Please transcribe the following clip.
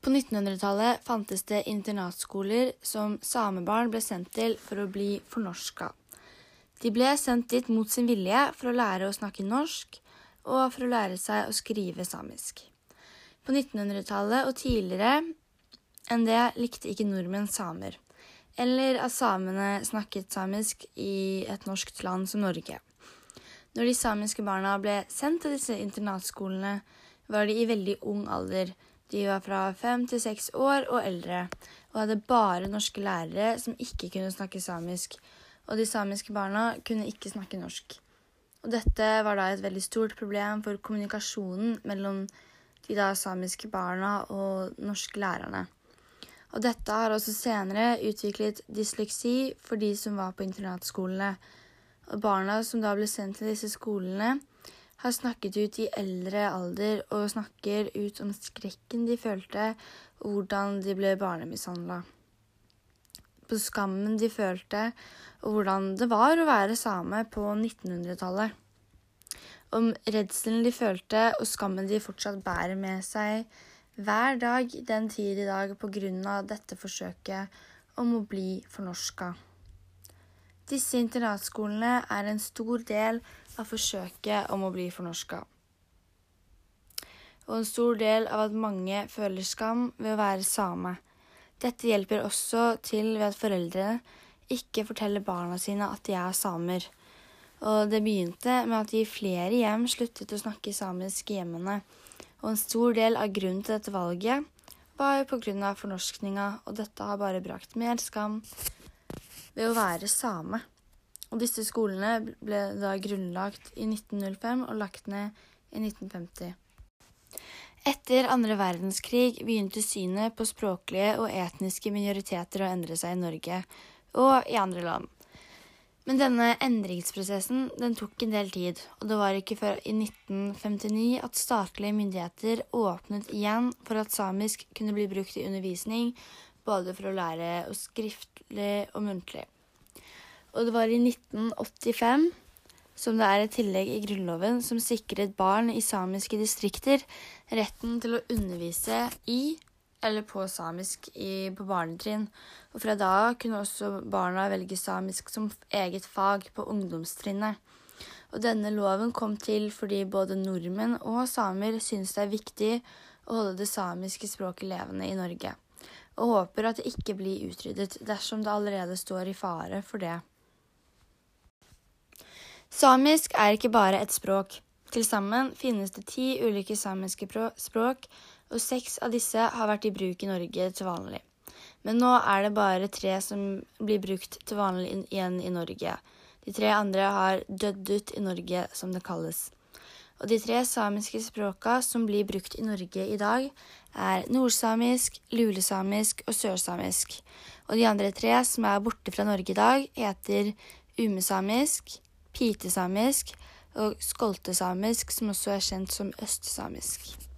På 1900-tallet fantes det internatskoler som samebarn ble sendt til for å bli fornorska. De ble sendt dit mot sin vilje for å lære å snakke norsk og for å lære seg å skrive samisk. På 1900-tallet og tidligere enn det likte ikke nordmenn samer, eller at samene snakket samisk i et norskt land som Norge. Når de samiske barna ble sendt til disse internatskolene, var de i veldig ung alder. De var fra fem til seks år og eldre, og hadde bare norske lærere som ikke kunne snakke samisk, og de samiske barna kunne ikke snakke norsk. Og dette var da et veldig stort problem for kommunikasjonen mellom de da samiske barna og norske lærerne. Og dette har også senere utviklet dysleksi for de som var på internatskolene. Og barna som da ble sendt til disse skolene, har snakket ut i eldre alder og snakker ut om skrekken de følte, og hvordan de ble barnemishandla. På skammen de følte, og hvordan det var å være same på 1900-tallet. Om redselen de følte, og skammen de fortsatt bærer med seg hver dag den tid i dag på grunn av dette forsøket om å bli fornorska. Disse internatskolene er en stor del av forsøket om å bli fornorska. Og en stor del av at mange føler skam ved å være same. Dette hjelper også til ved at foreldrene ikke forteller barna sine at de er samer. Og det begynte med at de i flere hjem sluttet å snakke samisk i hjemmene. Og en stor del av grunnen til dette valget var jo pga. fornorskninga, og dette har bare brakt mer skam ved å være same. Og disse skolene ble da grunnlagt i 1905 og lagt ned i 1950. Etter andre verdenskrig begynte synet på språklige og etniske minoriteter å endre seg i Norge og i andre land. Men denne endringsprosessen den tok en del tid, og det var ikke før i 1959 at statlige myndigheter åpnet igjen for at samisk kunne bli brukt i undervisning, både for å lære skriftlig og muntlig. Og det var i 1985, som det er et tillegg i Grunnloven som sikret barn i samiske distrikter retten til å undervise i eller på samisk i, på barnetrinn. Og fra da av kunne også barna velge samisk som eget fag på ungdomstrinnet. Og denne loven kom til fordi både nordmenn og samer synes det er viktig å holde det samiske språket levende i Norge, og håper at det ikke blir utryddet dersom det allerede står i fare for det. Samisk er ikke bare et språk. Til sammen finnes det ti ulike samiske språk, og seks av disse har vært i bruk i Norge til vanlig. Men nå er det bare tre som blir brukt til vanlig igjen i Norge. De tre andre har dødd ut i Norge, som det kalles. Og de tre samiske språka som blir brukt i Norge i dag, er nordsamisk, lulesamisk og sørsamisk. Og de andre tre som er borte fra Norge i dag, heter umesamisk, pitesamisk og skoltesamisk, som også er kjent som østsamisk.